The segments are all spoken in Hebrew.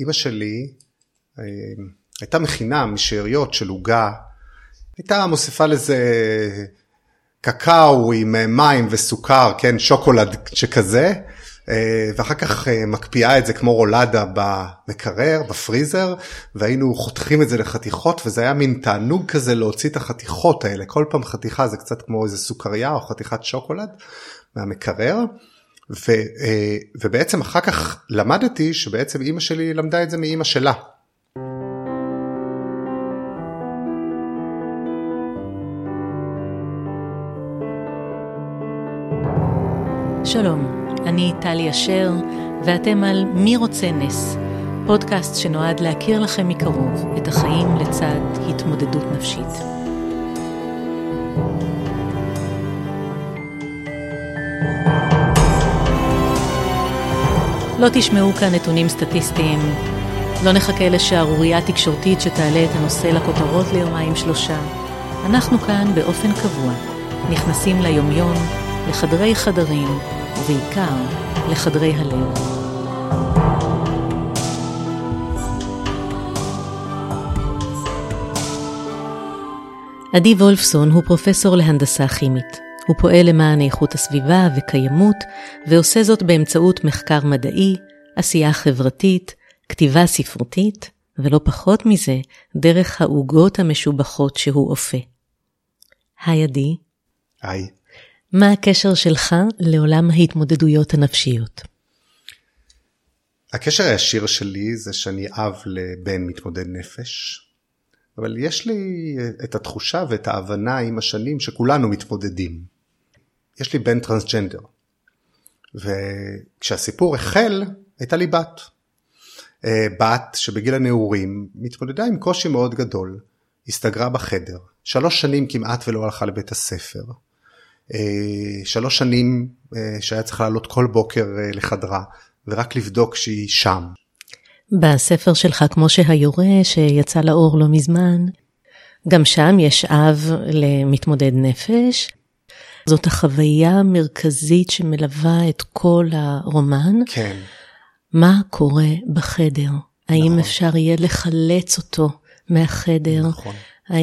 אימא שלי הייתה מכינה משאריות של עוגה, הייתה מוסיפה לזה קקאו עם מים וסוכר, כן, שוקולד שכזה, אה, ואחר כך אה, מקפיאה את זה כמו רולדה במקרר, בפריזר, והיינו חותכים את זה לחתיכות, וזה היה מין תענוג כזה להוציא את החתיכות האלה, כל פעם חתיכה זה קצת כמו איזה סוכריה או חתיכת שוקולד מהמקרר. ו, אה, ובעצם אחר כך למדתי שבעצם אימא שלי למדה את זה מאימא שלה. שלום, אני טלי אשר, ואתם על מי רוצה נס, פודקאסט שנועד להכיר לכם מקרוב את החיים לצד התמודדות נפשית. לא תשמעו כאן נתונים סטטיסטיים, לא נחכה לשערורייה תקשורתית שתעלה את הנושא לכותרות ליומיים שלושה. אנחנו כאן באופן קבוע, נכנסים ליומיום, לחדרי חדרים, ובעיקר לחדרי הלב. עדי וולפסון הוא פרופסור להנדסה כימית. הוא פועל למען איכות הסביבה וקיימות, ועושה זאת באמצעות מחקר מדעי, עשייה חברתית, כתיבה ספרותית, ולא פחות מזה, דרך העוגות המשובחות שהוא אופה. היי עדי. היי. מה הקשר שלך לעולם ההתמודדויות הנפשיות? הקשר הישיר שלי זה שאני אב לבן מתמודד נפש, אבל יש לי את התחושה ואת ההבנה עם השנים שכולנו מתמודדים. יש לי בן טרנסג'נדר, וכשהסיפור החל הייתה לי בת. אה, בת שבגיל הנעורים מתמודדה עם קושי מאוד גדול, הסתגרה בחדר, שלוש שנים כמעט ולא הלכה לבית הספר. אה, שלוש שנים אה, שהיה צריך לעלות כל בוקר לחדרה ורק לבדוק שהיא שם. בספר שלך כמו שהיורה שיצא לאור לא מזמן, גם שם יש אב למתמודד נפש. זאת החוויה המרכזית שמלווה את כל הרומן. כן. מה קורה בחדר? נכון. האם אפשר יהיה לחלץ אותו מהחדר? נכון. אה,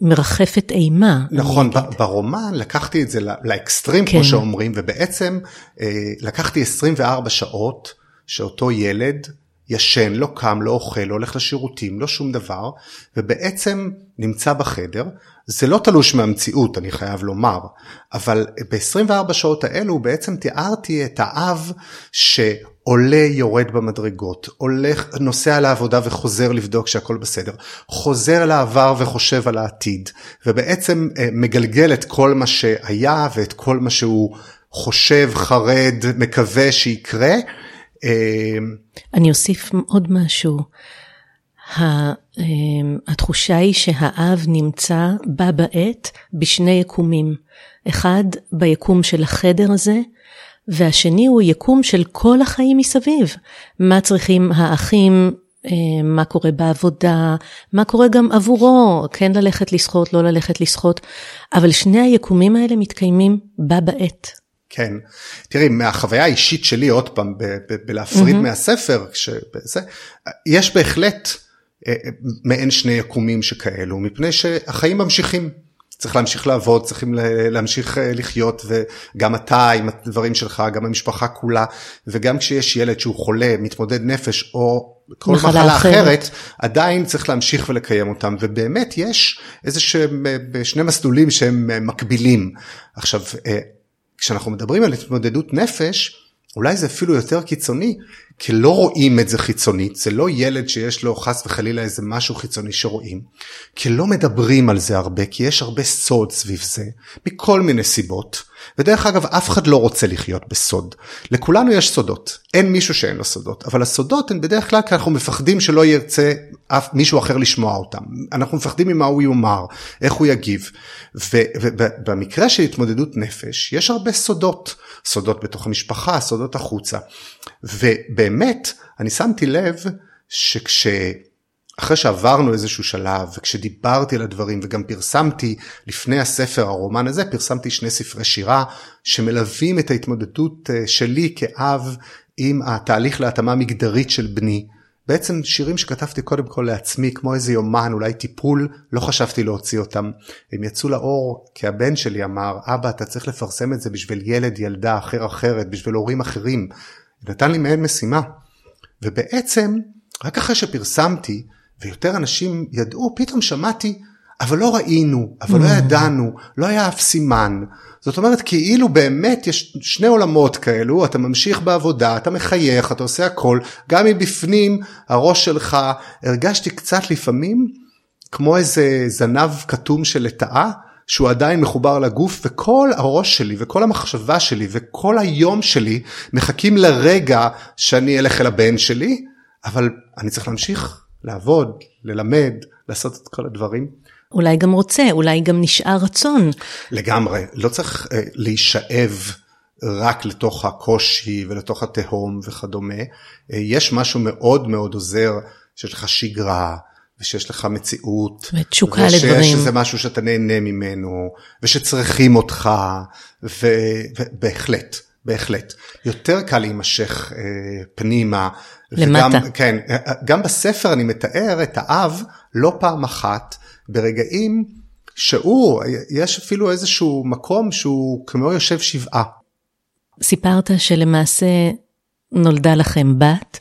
מרחפת אימה. נכון, ברומן לקחתי את זה לאקסטרים, כן. כמו שאומרים, ובעצם אה, לקחתי 24 שעות שאותו ילד ישן, לא קם, לא אוכל, לא הולך לשירותים, לא שום דבר, ובעצם נמצא בחדר. זה לא תלוש מהמציאות, אני חייב לומר, אבל ב-24 שעות האלו בעצם תיארתי את האב שעולה יורד במדרגות, הולך, נוסע לעבודה וחוזר לבדוק שהכל בסדר, חוזר לעבר וחושב על העתיד, ובעצם אה, מגלגל את כל מה שהיה ואת כל מה שהוא חושב, חרד, מקווה שיקרה. אה, אני אוסיף עוד משהו. אמ, התחושה היא שהאב נמצא בה בעת בשני יקומים. אחד ביקום של החדר הזה, והשני הוא יקום של כל החיים מסביב. מה צריכים האחים, אמ, מה קורה בעבודה, מה קורה גם עבורו, כן ללכת לשחות, לא ללכת לשחות, אבל שני היקומים האלה מתקיימים בה בעת. כן, תראי, מהחוויה האישית שלי, עוד פעם, בלהפריד mm-hmm. מהספר, שבזה, יש בהחלט אה, אה, מעין שני יקומים שכאלו, מפני שהחיים ממשיכים. צריך להמשיך לעבוד, צריכים להמשיך אה, לחיות, וגם אתה עם הדברים שלך, גם המשפחה כולה, וגם כשיש ילד שהוא חולה, מתמודד נפש, או כל מחלה, מחלה אחרת, אחרת, עדיין צריך להמשיך ולקיים אותם, ובאמת יש איזה שהם שני מסלולים שהם מקבילים. עכשיו, כשאנחנו מדברים על התמודדות נפש, אולי זה אפילו יותר קיצוני, כי לא רואים את זה חיצונית, זה לא ילד שיש לו חס וחלילה איזה משהו חיצוני שרואים, כי לא מדברים על זה הרבה, כי יש הרבה סוד סביב זה, מכל מיני סיבות, ודרך אגב אף אחד לא רוצה לחיות בסוד, לכולנו יש סודות, אין מישהו שאין לו סודות, אבל הסודות הן בדרך כלל כי אנחנו מפחדים שלא ירצה אף מישהו אחר לשמוע אותם, אנחנו מפחדים ממה הוא יאמר, איך הוא יגיב, ובמקרה של התמודדות נפש יש הרבה סודות, סודות בתוך המשפחה, סודות החוצה, ובאמת אני שמתי לב שכש... אחרי שעברנו איזשהו שלב וכשדיברתי על הדברים וגם פרסמתי לפני הספר הרומן הזה פרסמתי שני ספרי שירה שמלווים את ההתמודדות אה, שלי כאב עם התהליך להתאמה מגדרית של בני. בעצם שירים שכתבתי קודם כל לעצמי כמו איזה יומן אולי טיפול לא חשבתי להוציא אותם הם יצאו לאור כי הבן שלי אמר אבא אתה צריך לפרסם את זה בשביל ילד ילדה אחר אחרת בשביל הורים אחרים. נתן לי מעין משימה ובעצם רק אחרי שפרסמתי ויותר אנשים ידעו פתאום שמעתי אבל לא ראינו אבל לא mm. ידענו לא היה אף סימן זאת אומרת כאילו באמת יש שני עולמות כאלו אתה ממשיך בעבודה אתה מחייך אתה עושה הכל גם מבפנים הראש שלך הרגשתי קצת לפעמים כמו איזה זנב כתום של לטאה שהוא עדיין מחובר לגוף וכל הראש שלי וכל המחשבה שלי וכל היום שלי מחכים לרגע שאני אלך אל הבן שלי אבל אני צריך להמשיך לעבוד ללמד לעשות את כל הדברים. אולי גם רוצה, אולי גם נשאר רצון. לגמרי, לא צריך uh, להישאב רק לתוך הקושי ולתוך התהום וכדומה. Uh, יש משהו מאוד מאוד עוזר שיש לך שגרה ושיש לך מציאות. ותשוקה לדברים. ושיש איזה משהו שאתה נהנה ממנו ושצריכים אותך ובהחלט. בהחלט. יותר קל להימשך אה, פנימה. למטה. וגם, כן, גם בספר אני מתאר את האב לא פעם אחת ברגעים שהוא, יש אפילו איזשהו מקום שהוא כמו יושב שבעה. סיפרת שלמעשה נולדה לכם בת,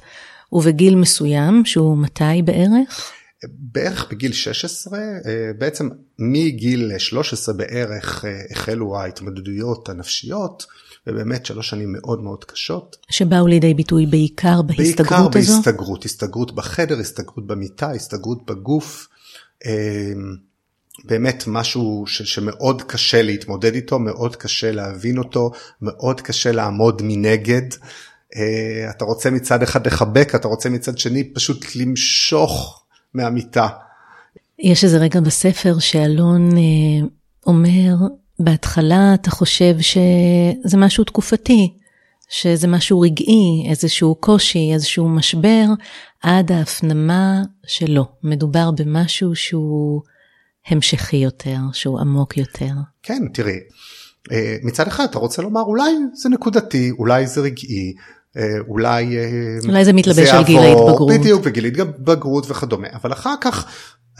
ובגיל מסוים, שהוא מתי בערך? בערך בגיל 16, אה, בעצם מגיל 13 בערך אה, החלו ההתמודדויות הנפשיות. ובאמת שלוש שנים מאוד מאוד קשות. שבאו לידי ביטוי בעיקר בהסתגרות בעיקר הזו? בעיקר בהסתגרות, הסתגרות בחדר, הסתגרות במיטה, הסתגרות בגוף. אמ, באמת משהו ש, שמאוד קשה להתמודד איתו, מאוד קשה להבין אותו, מאוד קשה לעמוד מנגד. אה, אתה רוצה מצד אחד לחבק, אתה רוצה מצד שני פשוט למשוך מהמיטה. יש איזה רגע בספר שאלון אה, אומר, בהתחלה אתה חושב שזה משהו תקופתי, שזה משהו רגעי, איזשהו קושי, איזשהו משבר, עד ההפנמה שלא. מדובר במשהו שהוא המשכי יותר, שהוא עמוק יותר. כן, תראי, אה, מצד אחד אתה רוצה לומר אולי זה נקודתי, אולי זה רגעי, אה, אולי... אה, אולי זה מתלבש על גיל ההתבגרות. בדיוק, וגיל ההתבגרות וכדומה, אבל אחר כך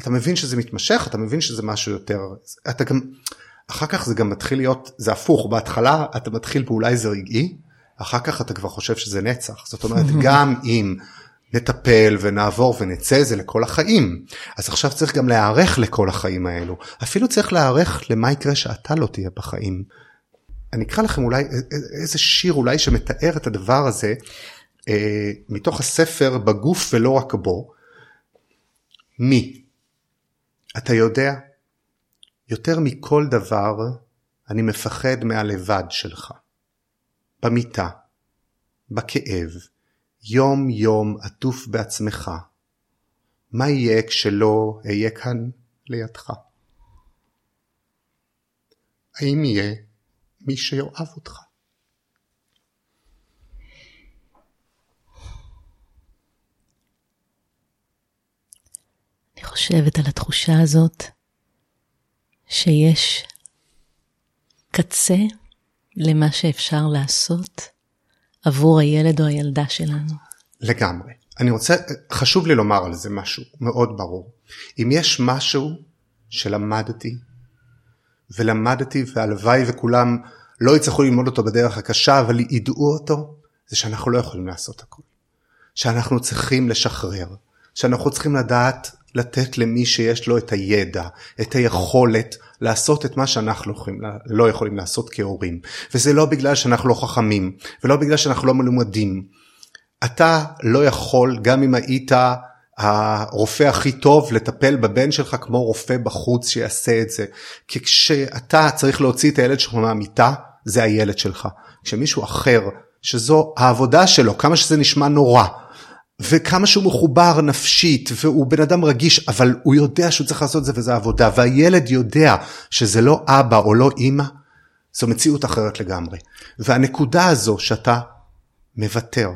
אתה מבין שזה מתמשך, אתה מבין שזה משהו יותר, אתה גם, אחר כך זה גם מתחיל להיות, זה הפוך, בהתחלה אתה מתחיל באולי זה רגעי, אחר כך אתה כבר חושב שזה נצח, זאת אומרת גם אם נטפל ונעבור ונצא זה לכל החיים, אז עכשיו צריך גם להיערך לכל החיים האלו, אפילו צריך להיערך למה יקרה שאתה לא תהיה בחיים. אני אקרא לכם אולי איזה שיר אולי שמתאר את הדבר הזה אה, מתוך הספר בגוף ולא רק בו. מי? אתה יודע? יותר מכל דבר אני מפחד מהלבד שלך. במיטה, בכאב, יום יום עטוף בעצמך. מה יהיה כשלא אהיה כאן לידך? האם יהיה מי שיאהב אותך? אני חושבת על התחושה הזאת שיש קצה למה שאפשר לעשות עבור הילד או הילדה שלנו. לגמרי. אני רוצה, חשוב לי לומר על זה משהו מאוד ברור. אם יש משהו שלמדתי, ולמדתי והלוואי וכולם לא יצטרכו ללמוד אותו בדרך הקשה, אבל ידעו אותו, זה שאנחנו לא יכולים לעשות הכול. שאנחנו צריכים לשחרר, שאנחנו צריכים לדעת לתת למי שיש לו את הידע, את היכולת לעשות את מה שאנחנו יכולים, לא יכולים לעשות כהורים. וזה לא בגלל שאנחנו לא חכמים, ולא בגלל שאנחנו לא מלומדים. אתה לא יכול, גם אם היית הרופא הכי טוב, לטפל בבן שלך כמו רופא בחוץ שיעשה את זה. כי כשאתה צריך להוציא את הילד שלך מהמיטה, זה הילד שלך. כשמישהו אחר, שזו העבודה שלו, כמה שזה נשמע נורא, וכמה שהוא מחובר נפשית והוא בן אדם רגיש אבל הוא יודע שהוא צריך לעשות את זה וזה עבודה והילד יודע שזה לא אבא או לא אימא זו מציאות אחרת לגמרי והנקודה הזו שאתה מוותר.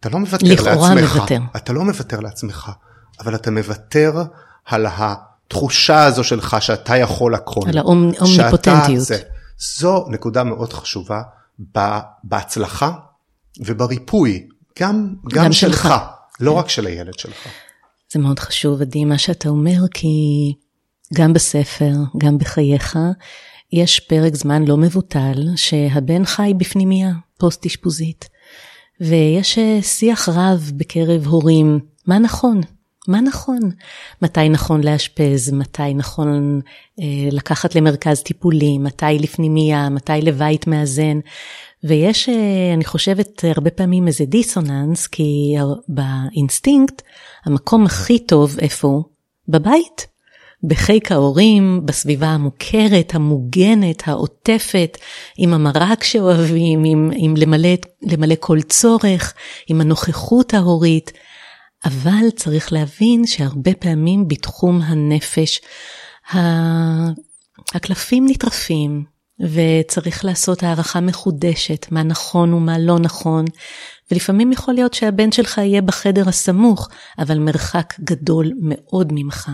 אתה לא מוותר לעצמך, מוותר. אתה לא מוותר לעצמך אבל אתה מוותר על התחושה הזו שלך שאתה יכול הכל, על האומניפוטנטיות. זו נקודה מאוד חשובה בהצלחה ובריפוי, גם, גם, גם שלך, שלך. לא רק של הילד שלך. זה מאוד חשוב, עדי, מה שאתה אומר, כי גם בספר, גם בחייך, יש פרק זמן לא מבוטל שהבן חי בפנימייה פוסט אשפוזית. ויש אה, שיח רב בקרב הורים, מה נכון? מה נכון? מתי נכון לאשפז? מתי נכון אה, לקחת למרכז טיפולי? מתי לפנימייה? מתי לבית מאזן? ויש, אה, אני חושבת, הרבה פעמים איזה דיסוננס, כי באינסטינקט, המקום הכי טוב, איפה הוא? בבית. בחיק ההורים, בסביבה המוכרת, המוגנת, העוטפת, עם המרק שאוהבים, עם, עם למלא, למלא כל צורך, עם הנוכחות ההורית. אבל צריך להבין שהרבה פעמים בתחום הנפש, הקלפים נטרפים, וצריך לעשות הערכה מחודשת, מה נכון ומה לא נכון, ולפעמים יכול להיות שהבן שלך יהיה בחדר הסמוך, אבל מרחק גדול מאוד ממך.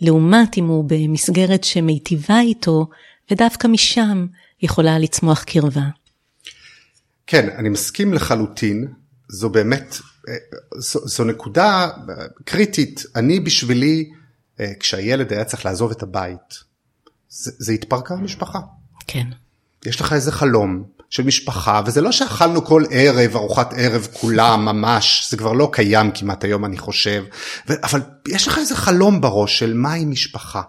לעומת אם הוא במסגרת שמיטיבה איתו, ודווקא משם יכולה לצמוח קרבה. כן, אני מסכים לחלוטין, זו באמת, אה, זו, זו נקודה קריטית. אני בשבילי, אה, כשהילד היה צריך לעזוב את הבית, זה, זה התפרקה המשפחה. כן. יש לך איזה חלום של משפחה, וזה לא שאכלנו כל ערב ארוחת ערב כולם ממש, זה כבר לא קיים כמעט היום אני חושב, ו- אבל יש לך איזה חלום בראש של מהי משפחה.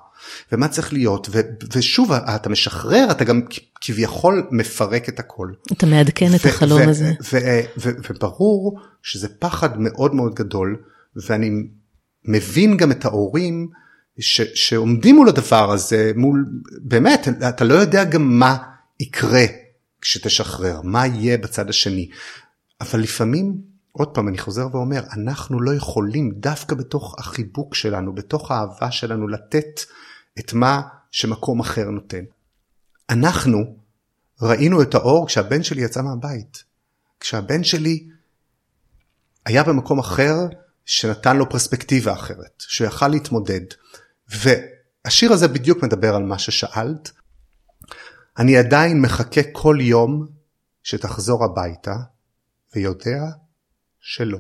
ומה צריך להיות, ו- ושוב, אתה משחרר, אתה גם כביכול מפרק את הכל. אתה מעדכן את החלום הזה. וברור שזה פחד מאוד מאוד גדול, ואני מבין גם את ההורים ש, שעומדים מול הדבר הזה, מול, באמת, אתה לא יודע גם מה יקרה כשתשחרר, מה יהיה בצד השני. אבל לפעמים, עוד פעם, אני חוזר ואומר, אנחנו לא יכולים דווקא בתוך החיבוק שלנו, בתוך האהבה שלנו, לתת את מה שמקום אחר נותן. אנחנו ראינו את האור כשהבן שלי יצא מהבית. כשהבן שלי היה במקום אחר שנתן לו פרספקטיבה אחרת, שהוא יכל להתמודד. והשיר הזה בדיוק מדבר על מה ששאלת. אני עדיין מחכה כל יום שתחזור הביתה ויודע שלא.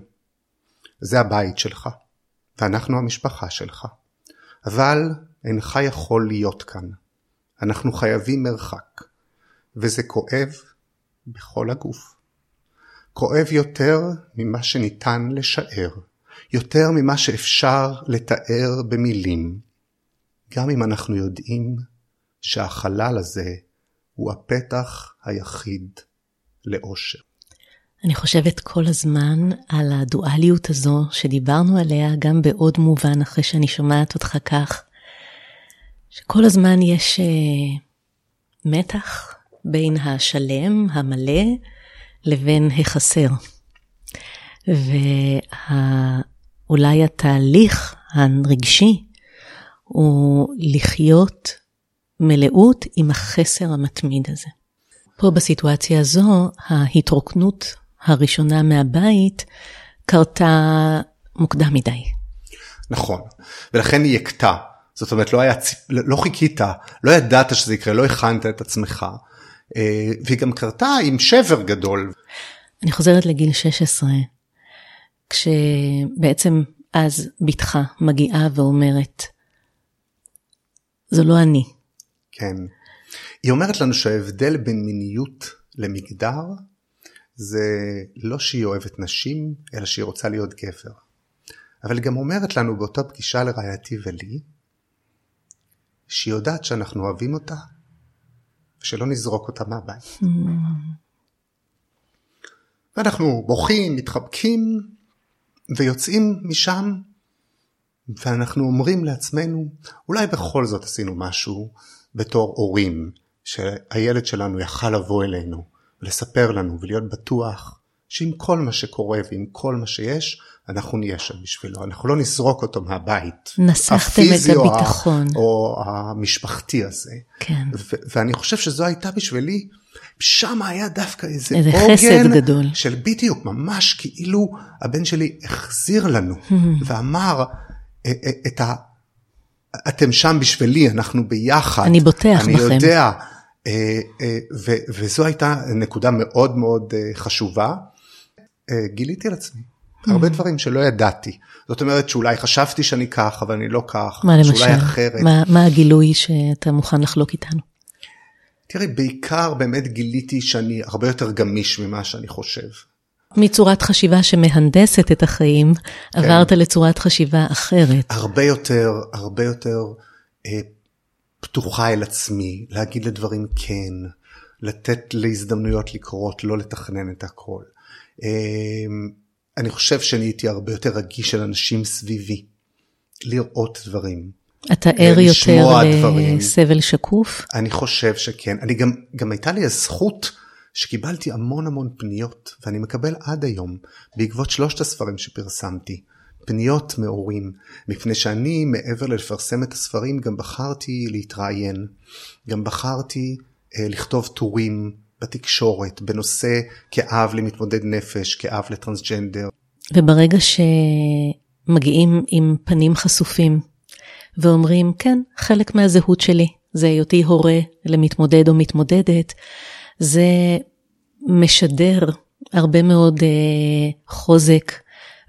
זה הבית שלך, ואנחנו המשפחה שלך. אבל אינך יכול להיות כאן. אנחנו חייבים מרחק, וזה כואב בכל הגוף. כואב יותר ממה שניתן לשער, יותר ממה שאפשר לתאר במילים. גם אם אנחנו יודעים שהחלל הזה הוא הפתח היחיד לאושר. אני חושבת כל הזמן על הדואליות הזו שדיברנו עליה גם בעוד מובן אחרי שאני שומעת אותך כך, שכל הזמן יש uh, מתח בין השלם, המלא, לבין החסר. ואולי התהליך הרגשי הוא לחיות מלאות עם החסר המתמיד הזה. פה בסיטואציה הזו, ההתרוקנות הראשונה מהבית קרתה מוקדם מדי. נכון, ולכן היא הכתה. זאת אומרת, לא, היה, לא חיכית, לא ידעת שזה יקרה, לא הכנת את עצמך. אה, והיא גם קרתה עם שבר גדול. אני חוזרת לגיל 16, כשבעצם אז בתך מגיעה ואומרת, זו לא אני. כן. היא אומרת לנו שההבדל בין מיניות למגדר זה לא שהיא אוהבת נשים, אלא שהיא רוצה להיות גבר. אבל היא גם אומרת לנו באותה פגישה לרעייתי ולי, שהיא יודעת שאנחנו אוהבים אותה, ושלא נזרוק אותה מהבית. Mm. ואנחנו בוכים, מתחבקים, ויוצאים משם ואנחנו אומרים לעצמנו, אולי בכל זאת עשינו משהו בתור הורים, שהילד שלנו יכל לבוא אלינו, לספר לנו ולהיות בטוח שעם כל מה שקורה ועם כל מה שיש, אנחנו נהיה שם בשבילו, אנחנו לא נזרוק אותו מהבית. נסחתם את הביטחון. או, או המשפחתי הזה. כן. ו- ואני חושב שזו הייתה בשבילי, שם היה דווקא איזה, איזה עוגן גדול. של בדיוק, ממש כאילו הבן שלי החזיר לנו ואמר, את ה... אתם שם בשבילי, אנחנו ביחד. אני בוטח אני בכם. אני יודע. אה, ו, וזו הייתה נקודה מאוד מאוד חשובה. גיליתי על עצמי. הרבה דברים שלא ידעתי. זאת אומרת שאולי חשבתי שאני כך, אבל אני לא כך. מה למשל? שאולי אחרת. מה, מה הגילוי שאתה מוכן לחלוק איתנו? תראי, בעיקר באמת גיליתי שאני הרבה יותר גמיש ממה שאני חושב. מצורת חשיבה שמהנדסת את החיים, כן. עברת לצורת חשיבה אחרת. הרבה יותר, הרבה יותר אה, פתוחה אל עצמי, להגיד לדברים כן, לתת להזדמנויות לקרות, לא לתכנן את הכל. אה, אני חושב שאני הייתי הרבה יותר רגיש של אנשים סביבי, לראות דברים. אתה ער יותר לסבל שקוף? אני חושב שכן. אני גם, גם הייתה לי הזכות שקיבלתי המון המון פניות, ואני מקבל עד היום, בעקבות שלושת הספרים שפרסמתי, פניות מהורים, מפני שאני, מעבר ללפרסם את הספרים, גם בחרתי להתראיין, גם בחרתי אה, לכתוב טורים בתקשורת, בנושא כאב למתמודד נפש, כאב לטרנסג'נדר. וברגע שמגיעים עם פנים חשופים, ואומרים, כן, חלק מהזהות שלי זה היותי הורה למתמודד או מתמודדת, זה משדר הרבה מאוד אה, חוזק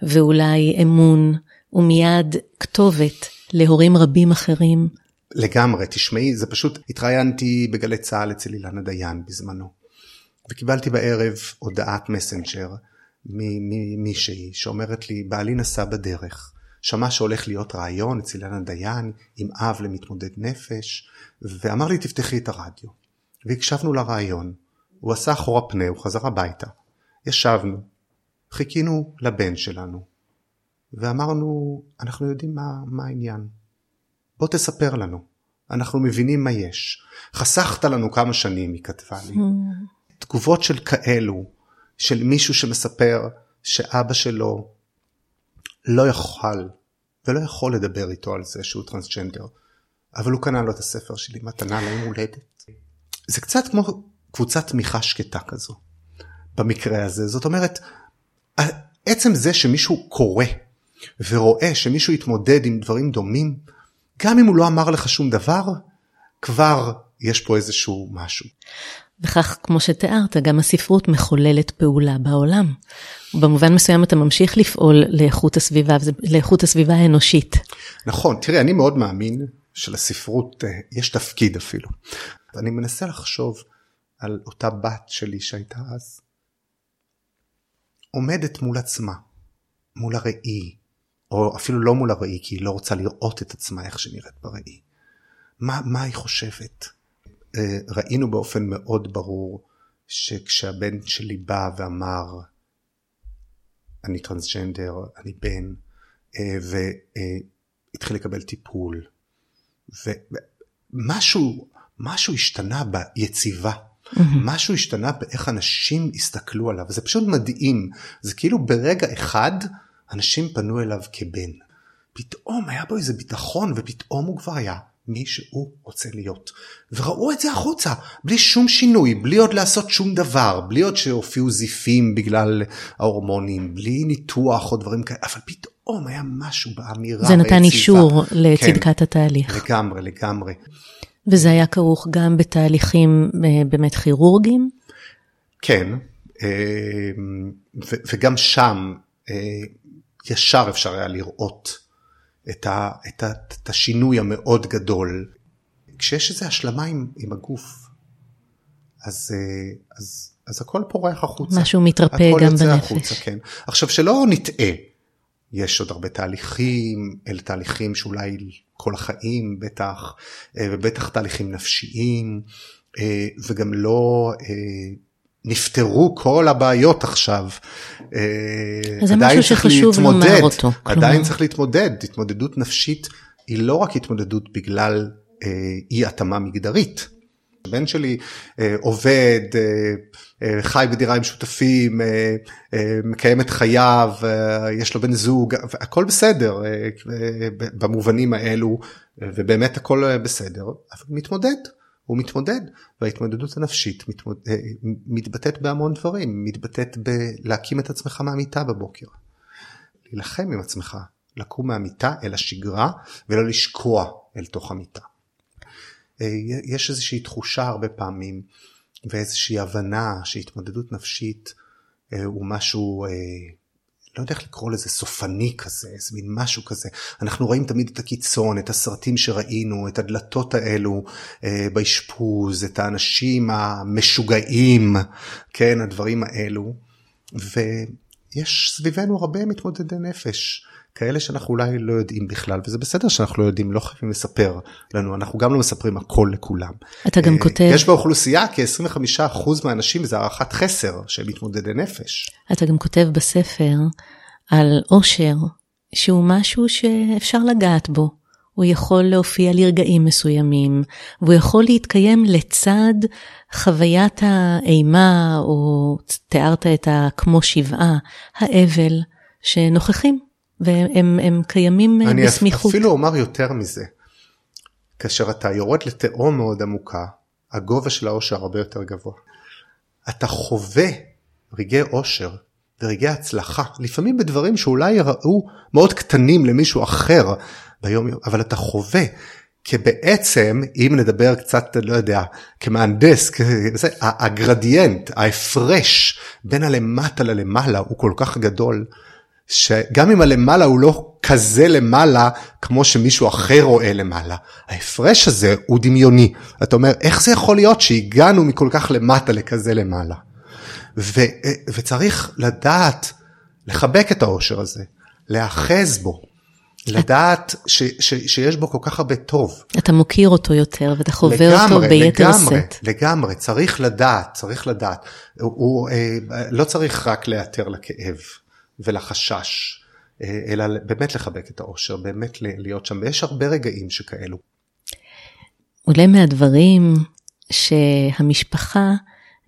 ואולי אמון ומיד כתובת להורים רבים אחרים. לגמרי, תשמעי, זה פשוט, התראיינתי בגלי צה"ל אצל אילנה דיין בזמנו, וקיבלתי בערב הודעת מסנג'ר ממישהי שאומרת לי, בעלי נסע בדרך, שמע שהולך להיות ראיון אצל אילנה דיין עם אב למתמודד נפש, ואמר לי, תפתחי את הרדיו. והקשבנו לראיון, הוא עשה אחורה פנה, הוא חזר הביתה. ישבנו, חיכינו לבן שלנו, ואמרנו, אנחנו יודעים מה, מה העניין. בוא תספר לנו, אנחנו מבינים מה יש. חסכת לנו כמה שנים, היא כתבה לי. Hmm. תגובות של כאלו, של מישהו שמספר שאבא שלו לא יוכל ולא יכול לדבר איתו על זה שהוא טרנסג'נדר, אבל הוא קנה לו את הספר שלי מתנה ליום הולדת. זה קצת כמו קבוצת תמיכה שקטה כזו, במקרה הזה. זאת אומרת, עצם זה שמישהו קורא ורואה שמישהו התמודד עם דברים דומים, גם אם הוא לא אמר לך שום דבר, כבר יש פה איזשהו משהו. וכך, כמו שתיארת, גם הספרות מחוללת פעולה בעולם. במובן מסוים אתה ממשיך לפעול לאיכות הסביבה, לאיכות הסביבה האנושית. נכון, תראה, אני מאוד מאמין שלספרות אה, יש תפקיד אפילו. אני מנסה לחשוב על אותה בת שלי שהייתה אז, עומדת מול עצמה, מול הראי, או אפילו לא מול הראי, כי היא לא רוצה לראות את עצמה איך שנראית בראי. מה, מה היא חושבת? אה, ראינו באופן מאוד ברור שכשהבן שלי בא ואמר, אני טרנסג'נדר, אני בן, אה, והתחיל לקבל טיפול, ומשהו, משהו השתנה ביציבה. Mm-hmm. משהו השתנה באיך אנשים הסתכלו עליו, זה פשוט מדהים, זה כאילו ברגע אחד אנשים פנו אליו כבן. פתאום היה בו איזה ביטחון ופתאום הוא כבר היה מי שהוא רוצה להיות. וראו את זה החוצה, בלי שום שינוי, בלי עוד לעשות שום דבר, בלי עוד שהופיעו זיפים בגלל ההורמונים, בלי ניתוח או דברים כאלה, אבל פתאום היה משהו באמירה. זה נתן אישור לצדקת כן, התהליך. לגמרי, לגמרי. וזה היה כרוך גם בתהליכים אה, באמת כירורגיים? כן, אה, וגם שם אה, ישר אפשר היה לראות את, ה, את, ה, את השינוי המאוד גדול. כשיש איזו השלמה עם, עם הגוף, אז, אז, אז הכל פורח החוצה. משהו מתרפא גם בנפש. הכל יוצא החוצה, כן. עכשיו שלא נטעה, יש עוד הרבה תהליכים, אלה תהליכים שאולי כל החיים בטח, אה, ובטח תהליכים נפשיים, אה, וגם לא אה, נפתרו כל הבעיות עכשיו. זה משהו שחשוב לומר אותו. עדיין כלומר... צריך להתמודד, התמודדות נפשית היא לא רק התמודדות בגלל אי התאמה מגדרית. הבן שלי אה, עובד, אה, אה, חי בדירה עם שותפים, אה, אה, מקיים את חייו, אה, יש לו בן זוג, הכל בסדר אה, במובנים האלו, ובאמת הכל בסדר, אבל מתמודד, הוא מתמודד, וההתמודדות הנפשית מתמוד, אה, מתבטאת בהמון דברים, מתבטאת בלהקים את עצמך מהמיטה בבוקר, להילחם עם עצמך, לקום מהמיטה אל השגרה ולא לשקוע אל תוך המיטה. אה, יש איזושהי תחושה הרבה פעמים ואיזושהי הבנה שהתמודדות נפשית אה, הוא משהו, אה, לא יודע איך לקרוא לזה, סופני כזה, איזה מין משהו כזה. אנחנו רואים תמיד את הקיצון, את הסרטים שראינו, את הדלתות האלו באשפוז, את האנשים המשוגעים, כן, הדברים האלו. ויש סביבנו הרבה מתמודדי נפש. כאלה שאנחנו אולי לא יודעים בכלל וזה בסדר שאנחנו לא יודעים לא חייבים לספר לנו אנחנו גם לא מספרים הכל לכולם. אתה גם כותב יש באוכלוסייה כ-25% מהאנשים זה הערכת חסר של מתמודדי נפש. אתה גם כותב בספר על אושר שהוא משהו שאפשר לגעת בו. הוא יכול להופיע לרגעים מסוימים, והוא יכול להתקיים לצד חוויית האימה, או תיארת את ה... כמו שבעה, האבל, שנוכחים והם הם קיימים אה, אני בסמיכות. אני אפילו אומר יותר מזה. כאשר אתה יורד לתהום מאוד עמוקה, הגובה של האושר הרבה יותר גבוה. אתה חווה רגעי אושר ורגעי הצלחה, לפעמים בדברים שאולי יראו מאוד קטנים למישהו אחר ביום יום, אבל אתה חווה. כי בעצם אם נדבר קצת לא יודע כמהנדס כזה, הגרדיאנט ההפרש בין הלמטה ללמעלה הוא כל כך גדול שגם אם הלמעלה הוא לא כזה למעלה כמו שמישהו אחר רואה למעלה, ההפרש הזה הוא דמיוני. אתה אומר, איך זה יכול להיות שהגענו מכל כך למטה לכזה למעלה? ו, וצריך לדעת לחבק את העושר הזה, להאחז בו. לדעת ש, ש, שיש בו כל כך הרבה טוב. אתה מוקיר אותו יותר ואתה חווה לגמרי, אותו ביתר לגמרי, שאת. לגמרי, צריך לדעת, צריך לדעת. הוא, הוא אה, לא צריך רק להיעתר לכאב. ולחשש, אה, אלא באמת לחבק את האושר, באמת להיות שם, ויש הרבה רגעים שכאלו. עולה מהדברים שהמשפחה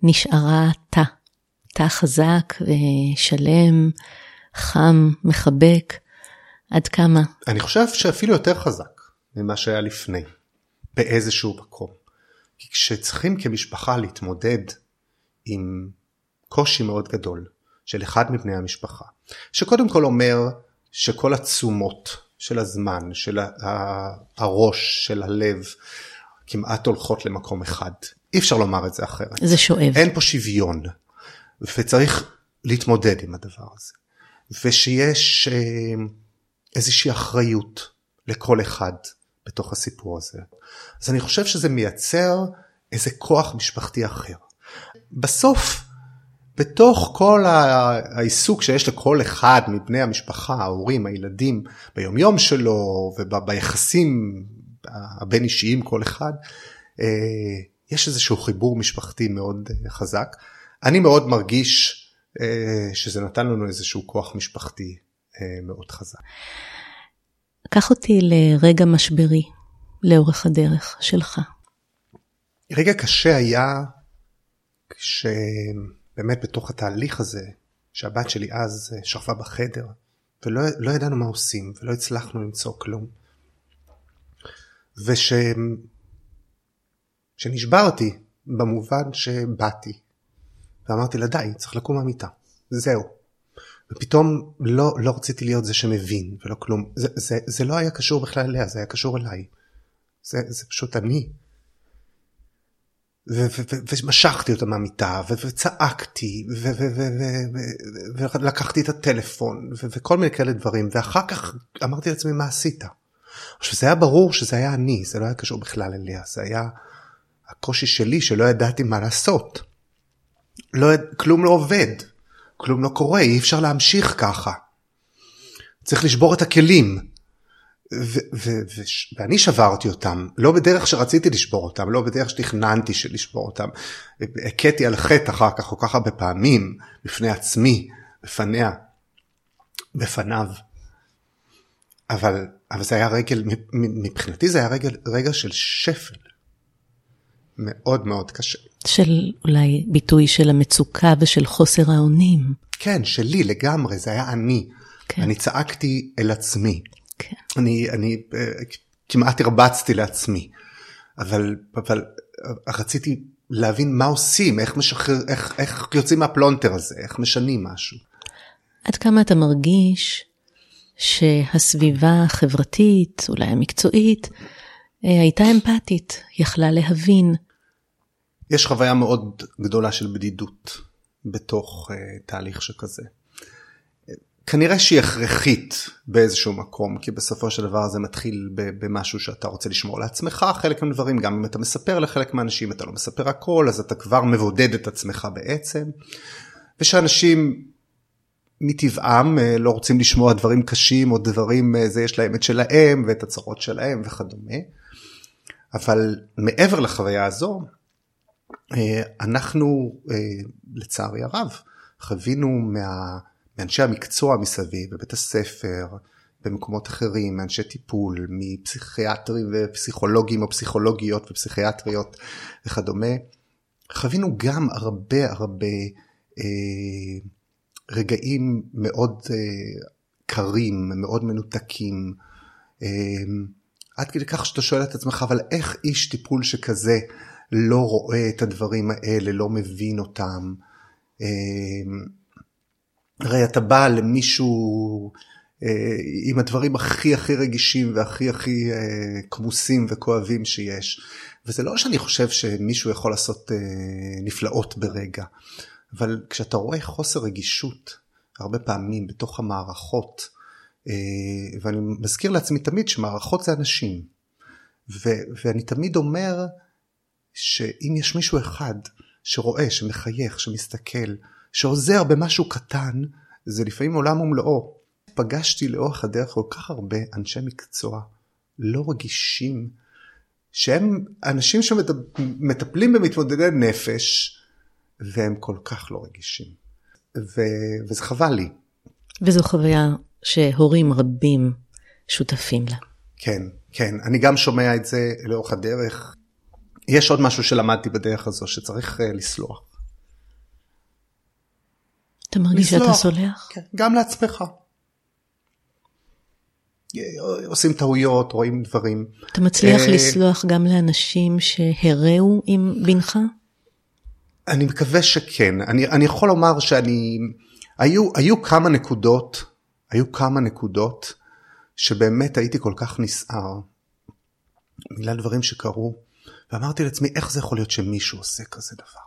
נשארה תא, תא חזק ושלם, חם, מחבק, עד כמה? אני חושב שאפילו יותר חזק ממה שהיה לפני, באיזשהו מקום. כי כשצריכים כמשפחה להתמודד עם קושי מאוד גדול, של אחד מבני המשפחה, שקודם כל אומר שכל התשומות של הזמן, של הראש, של הלב, כמעט הולכות למקום אחד. אי אפשר לומר את זה אחרת. זה שואב. אין פה שוויון, וצריך להתמודד עם הדבר הזה. ושיש אה, איזושהי אחריות לכל אחד בתוך הסיפור הזה. אז אני חושב שזה מייצר איזה כוח משפחתי אחר. בסוף בתוך כל העיסוק שיש לכל אחד מבני המשפחה, ההורים, הילדים, ביומיום שלו וביחסים הבין אישיים כל אחד, אה, יש איזשהו חיבור משפחתי מאוד אה, חזק. אני מאוד מרגיש אה, שזה נתן לנו איזשהו כוח משפחתי מאוד חזק. קח אותי לרגע משברי לאורך הדרך שלך. רגע קשה היה כש... באמת בתוך התהליך הזה, שהבת שלי אז אה, שכבה בחדר, ולא לא ידענו מה עושים, ולא הצלחנו למצוא כלום. וש... שנשברתי במובן שבאתי, ואמרתי לה די, צריך לקום מהמיטה, זהו. ופתאום לא, לא רציתי להיות זה שמבין ולא כלום, זה, זה, זה לא היה קשור בכלל אליה, זה היה קשור אליי. זה, זה פשוט אני. ומשכתי אותה מהמיטה וצעקתי ולקחתי את הטלפון וכל מיני כאלה דברים ואחר כך אמרתי לעצמי מה עשית. עכשיו זה היה ברור שזה היה אני זה לא היה קשור בכלל אליה זה היה הקושי שלי שלא ידעתי מה לעשות. לא, כלום לא עובד כלום לא קורה אי אפשר להמשיך ככה. צריך לשבור את הכלים. ואני שברתי אותם, לא בדרך שרציתי לשבור אותם, לא בדרך שתכננתי לשבור אותם. הכיתי על חטא אחר כך כל כך הרבה פעמים, בפני עצמי, בפניה, בפניו. אבל, אבל זה היה רגל, מבחינתי זה היה רגל, רגע של שפל. מאוד מאוד קשה. של אולי ביטוי של המצוקה ושל חוסר האונים. כן, שלי לגמרי, זה היה אני. כן. אני צעקתי אל עצמי. כן. אני, אני אה, כמעט הרבצתי לעצמי, אבל, אבל אה, רציתי להבין מה עושים, איך, משחרר, איך, איך יוצאים מהפלונטר הזה, איך משנים משהו. עד כמה אתה מרגיש שהסביבה החברתית, אולי המקצועית, אה, הייתה אמפתית, יכלה להבין. יש חוויה מאוד גדולה של בדידות בתוך uh, תהליך שכזה. כנראה שהיא הכרחית באיזשהו מקום, כי בסופו של דבר זה מתחיל במשהו שאתה רוצה לשמור לעצמך, חלק מהדברים, גם אם אתה מספר לחלק מהאנשים, אתה לא מספר הכל, אז אתה כבר מבודד את עצמך בעצם. ושאנשים מטבעם אה, לא רוצים לשמוע דברים קשים או דברים, אה, זה יש להם את שלהם ואת הצרות שלהם וכדומה. אבל מעבר לחוויה הזו, אה, אנחנו לצערי הרב חווינו מה... מאנשי המקצוע מסביב, בבית הספר, במקומות אחרים, מאנשי טיפול, מפסיכיאטרים ופסיכולוגים או פסיכולוגיות ופסיכיאטריות וכדומה, חווינו גם הרבה הרבה אה, רגעים מאוד אה, קרים, מאוד מנותקים, אה, עד כדי כך שאתה שואל את עצמך, אבל איך איש טיפול שכזה לא רואה את הדברים האלה, לא מבין אותם? אה, הרי אתה בא למישהו אה, עם הדברים הכי הכי רגישים והכי הכי אה, כמוסים וכואבים שיש. וזה לא שאני חושב שמישהו יכול לעשות אה, נפלאות ברגע, אבל כשאתה רואה חוסר רגישות הרבה פעמים בתוך המערכות, אה, ואני מזכיר לעצמי תמיד שמערכות זה אנשים, ו- ואני תמיד אומר שאם יש מישהו אחד שרואה, שמחייך, שמסתכל, שעוזר במשהו קטן, זה לפעמים עולם ומלואו. פגשתי לאורך הדרך כל כך הרבה אנשי מקצוע לא רגישים, שהם אנשים שמטפלים במתמודדי נפש, והם כל כך לא רגישים. ו... וזה חבל לי. וזו חוויה שהורים רבים שותפים לה. כן, כן. אני גם שומע את זה לאורך הדרך. יש עוד משהו שלמדתי בדרך הזו, שצריך uh, לסלוח. אתה מרגיש שאתה סולח? כן, גם לעצמך. עושים טעויות, רואים דברים. אתה מצליח אה, לסלוח גם לאנשים שהרעו עם בנך? אני מקווה שכן. אני, אני יכול לומר שאני... היו, היו כמה נקודות, היו כמה נקודות שבאמת הייתי כל כך נסער בגלל דברים שקרו, ואמרתי לעצמי, איך זה יכול להיות שמישהו עושה כזה דבר?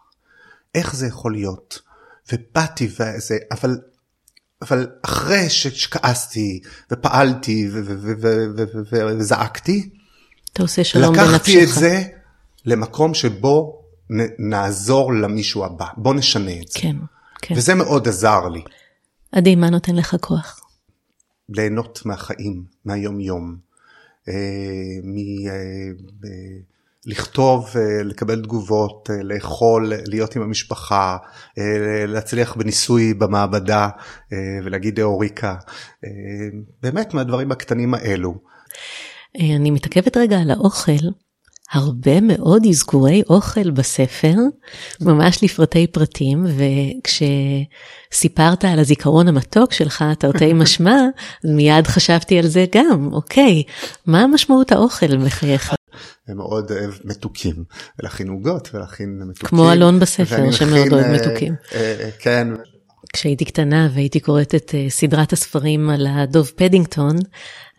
איך זה יכול להיות? ובאתי וזה, אבל, אבל אחרי שכעסתי ופעלתי וזעקתי, אתה עושה שלום בנפשך. לקחתי את זה למקום שבו נעזור למישהו הבא, בוא נשנה את זה. כן, כן. וזה מאוד עזר לי. עדי, מה נותן לך כוח? ליהנות מהחיים, מהיום יום. אה, מ... אה, לכתוב, אה, לקבל תגובות, אה, לאכול, להיות עם המשפחה, אה, להצליח בניסוי במעבדה ולהגיד אוריקה, באמת מהדברים הקטנים האלו. אני מתעכבת רגע על האוכל. הרבה מאוד אזכורי אוכל בספר, ממש לפרטי פרטים, וכשסיפרת על הזיכרון המתוק שלך, תרתי משמע, מיד חשבתי על זה גם, אוקיי, מה משמעות האוכל בחייך? מאוד אוהב מתוקים, ולהכין עוגות ולהכין מתוקים. כמו אלון בספר שמאוד אוהב אה, מתוקים. אה, כן. כשהייתי קטנה והייתי קוראת את אה, סדרת הספרים על הדוב פדינגטון,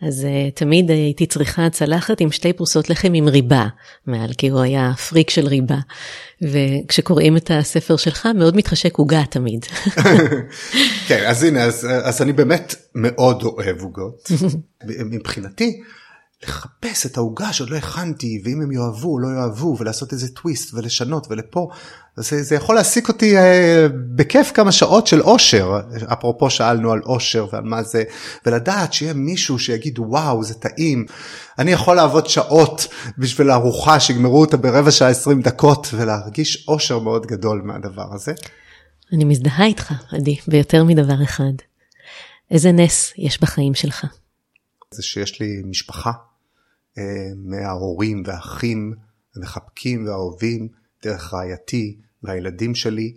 אז uh, תמיד הייתי צריכה צלחת עם שתי פרוסות לחם עם ריבה מעל, כי הוא היה פריק של ריבה. וכשקוראים את הספר שלך מאוד מתחשק עוגה תמיד. כן, אז הנה, אז, אז אני באמת מאוד אוהב עוגות. מבחינתי, לחפש את העוגה שעוד לא הכנתי ואם הם יאהבו או לא יאהבו ולעשות איזה טוויסט ולשנות ולפה זה, זה יכול להעסיק אותי אה, בכיף כמה שעות של אושר אפרופו שאלנו על אושר ועל מה זה ולדעת שיהיה מישהו שיגיד וואו זה טעים אני יכול לעבוד שעות בשביל ארוחה שיגמרו אותה ברבע שעה 20 דקות ולהרגיש אושר מאוד גדול מהדבר הזה. אני מזדהה איתך עדי ביותר מדבר אחד. איזה נס יש בחיים שלך. זה שיש לי משפחה מההורים והאחים המחבקים והאהובים דרך רעייתי והילדים שלי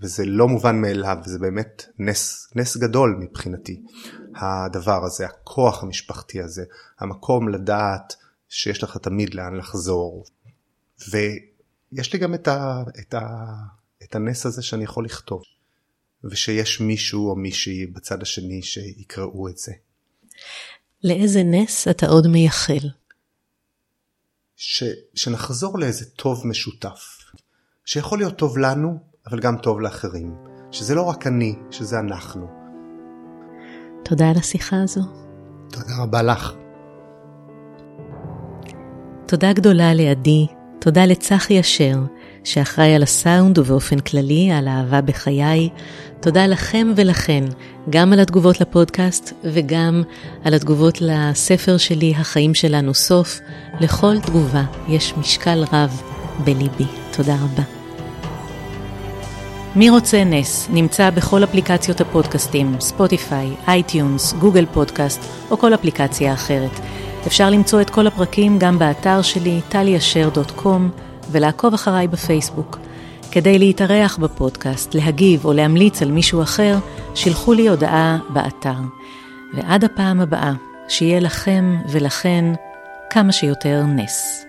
וזה לא מובן מאליו וזה באמת נס, נס גדול מבחינתי הדבר הזה הכוח המשפחתי הזה המקום לדעת שיש לך תמיד לאן לחזור ויש לי גם את, ה, את, ה, את הנס הזה שאני יכול לכתוב ושיש מישהו או מישהי בצד השני שיקראו את זה. לאיזה נס אתה עוד מייחל? ש, שנחזור לאיזה טוב משותף, שיכול להיות טוב לנו, אבל גם טוב לאחרים. שזה לא רק אני, שזה אנחנו. תודה על השיחה הזו. תודה רבה לך. תודה גדולה לעדי, תודה לצחי אשר, שאחראי על הסאונד ובאופן כללי על האהבה בחיי. תודה לכם ולכן, גם על התגובות לפודקאסט וגם על התגובות לספר שלי, החיים שלנו סוף. לכל תגובה יש משקל רב בליבי. תודה רבה. מי רוצה נס נמצא בכל אפליקציות הפודקאסטים, ספוטיפיי, אייטיונז, גוגל פודקאסט או כל אפליקציה אחרת. אפשר למצוא את כל הפרקים גם באתר שלי, טליאשר.קום, ולעקוב אחריי בפייסבוק. כדי להתארח בפודקאסט, להגיב או להמליץ על מישהו אחר, שילחו לי הודעה באתר. ועד הפעם הבאה, שיהיה לכם ולכן כמה שיותר נס.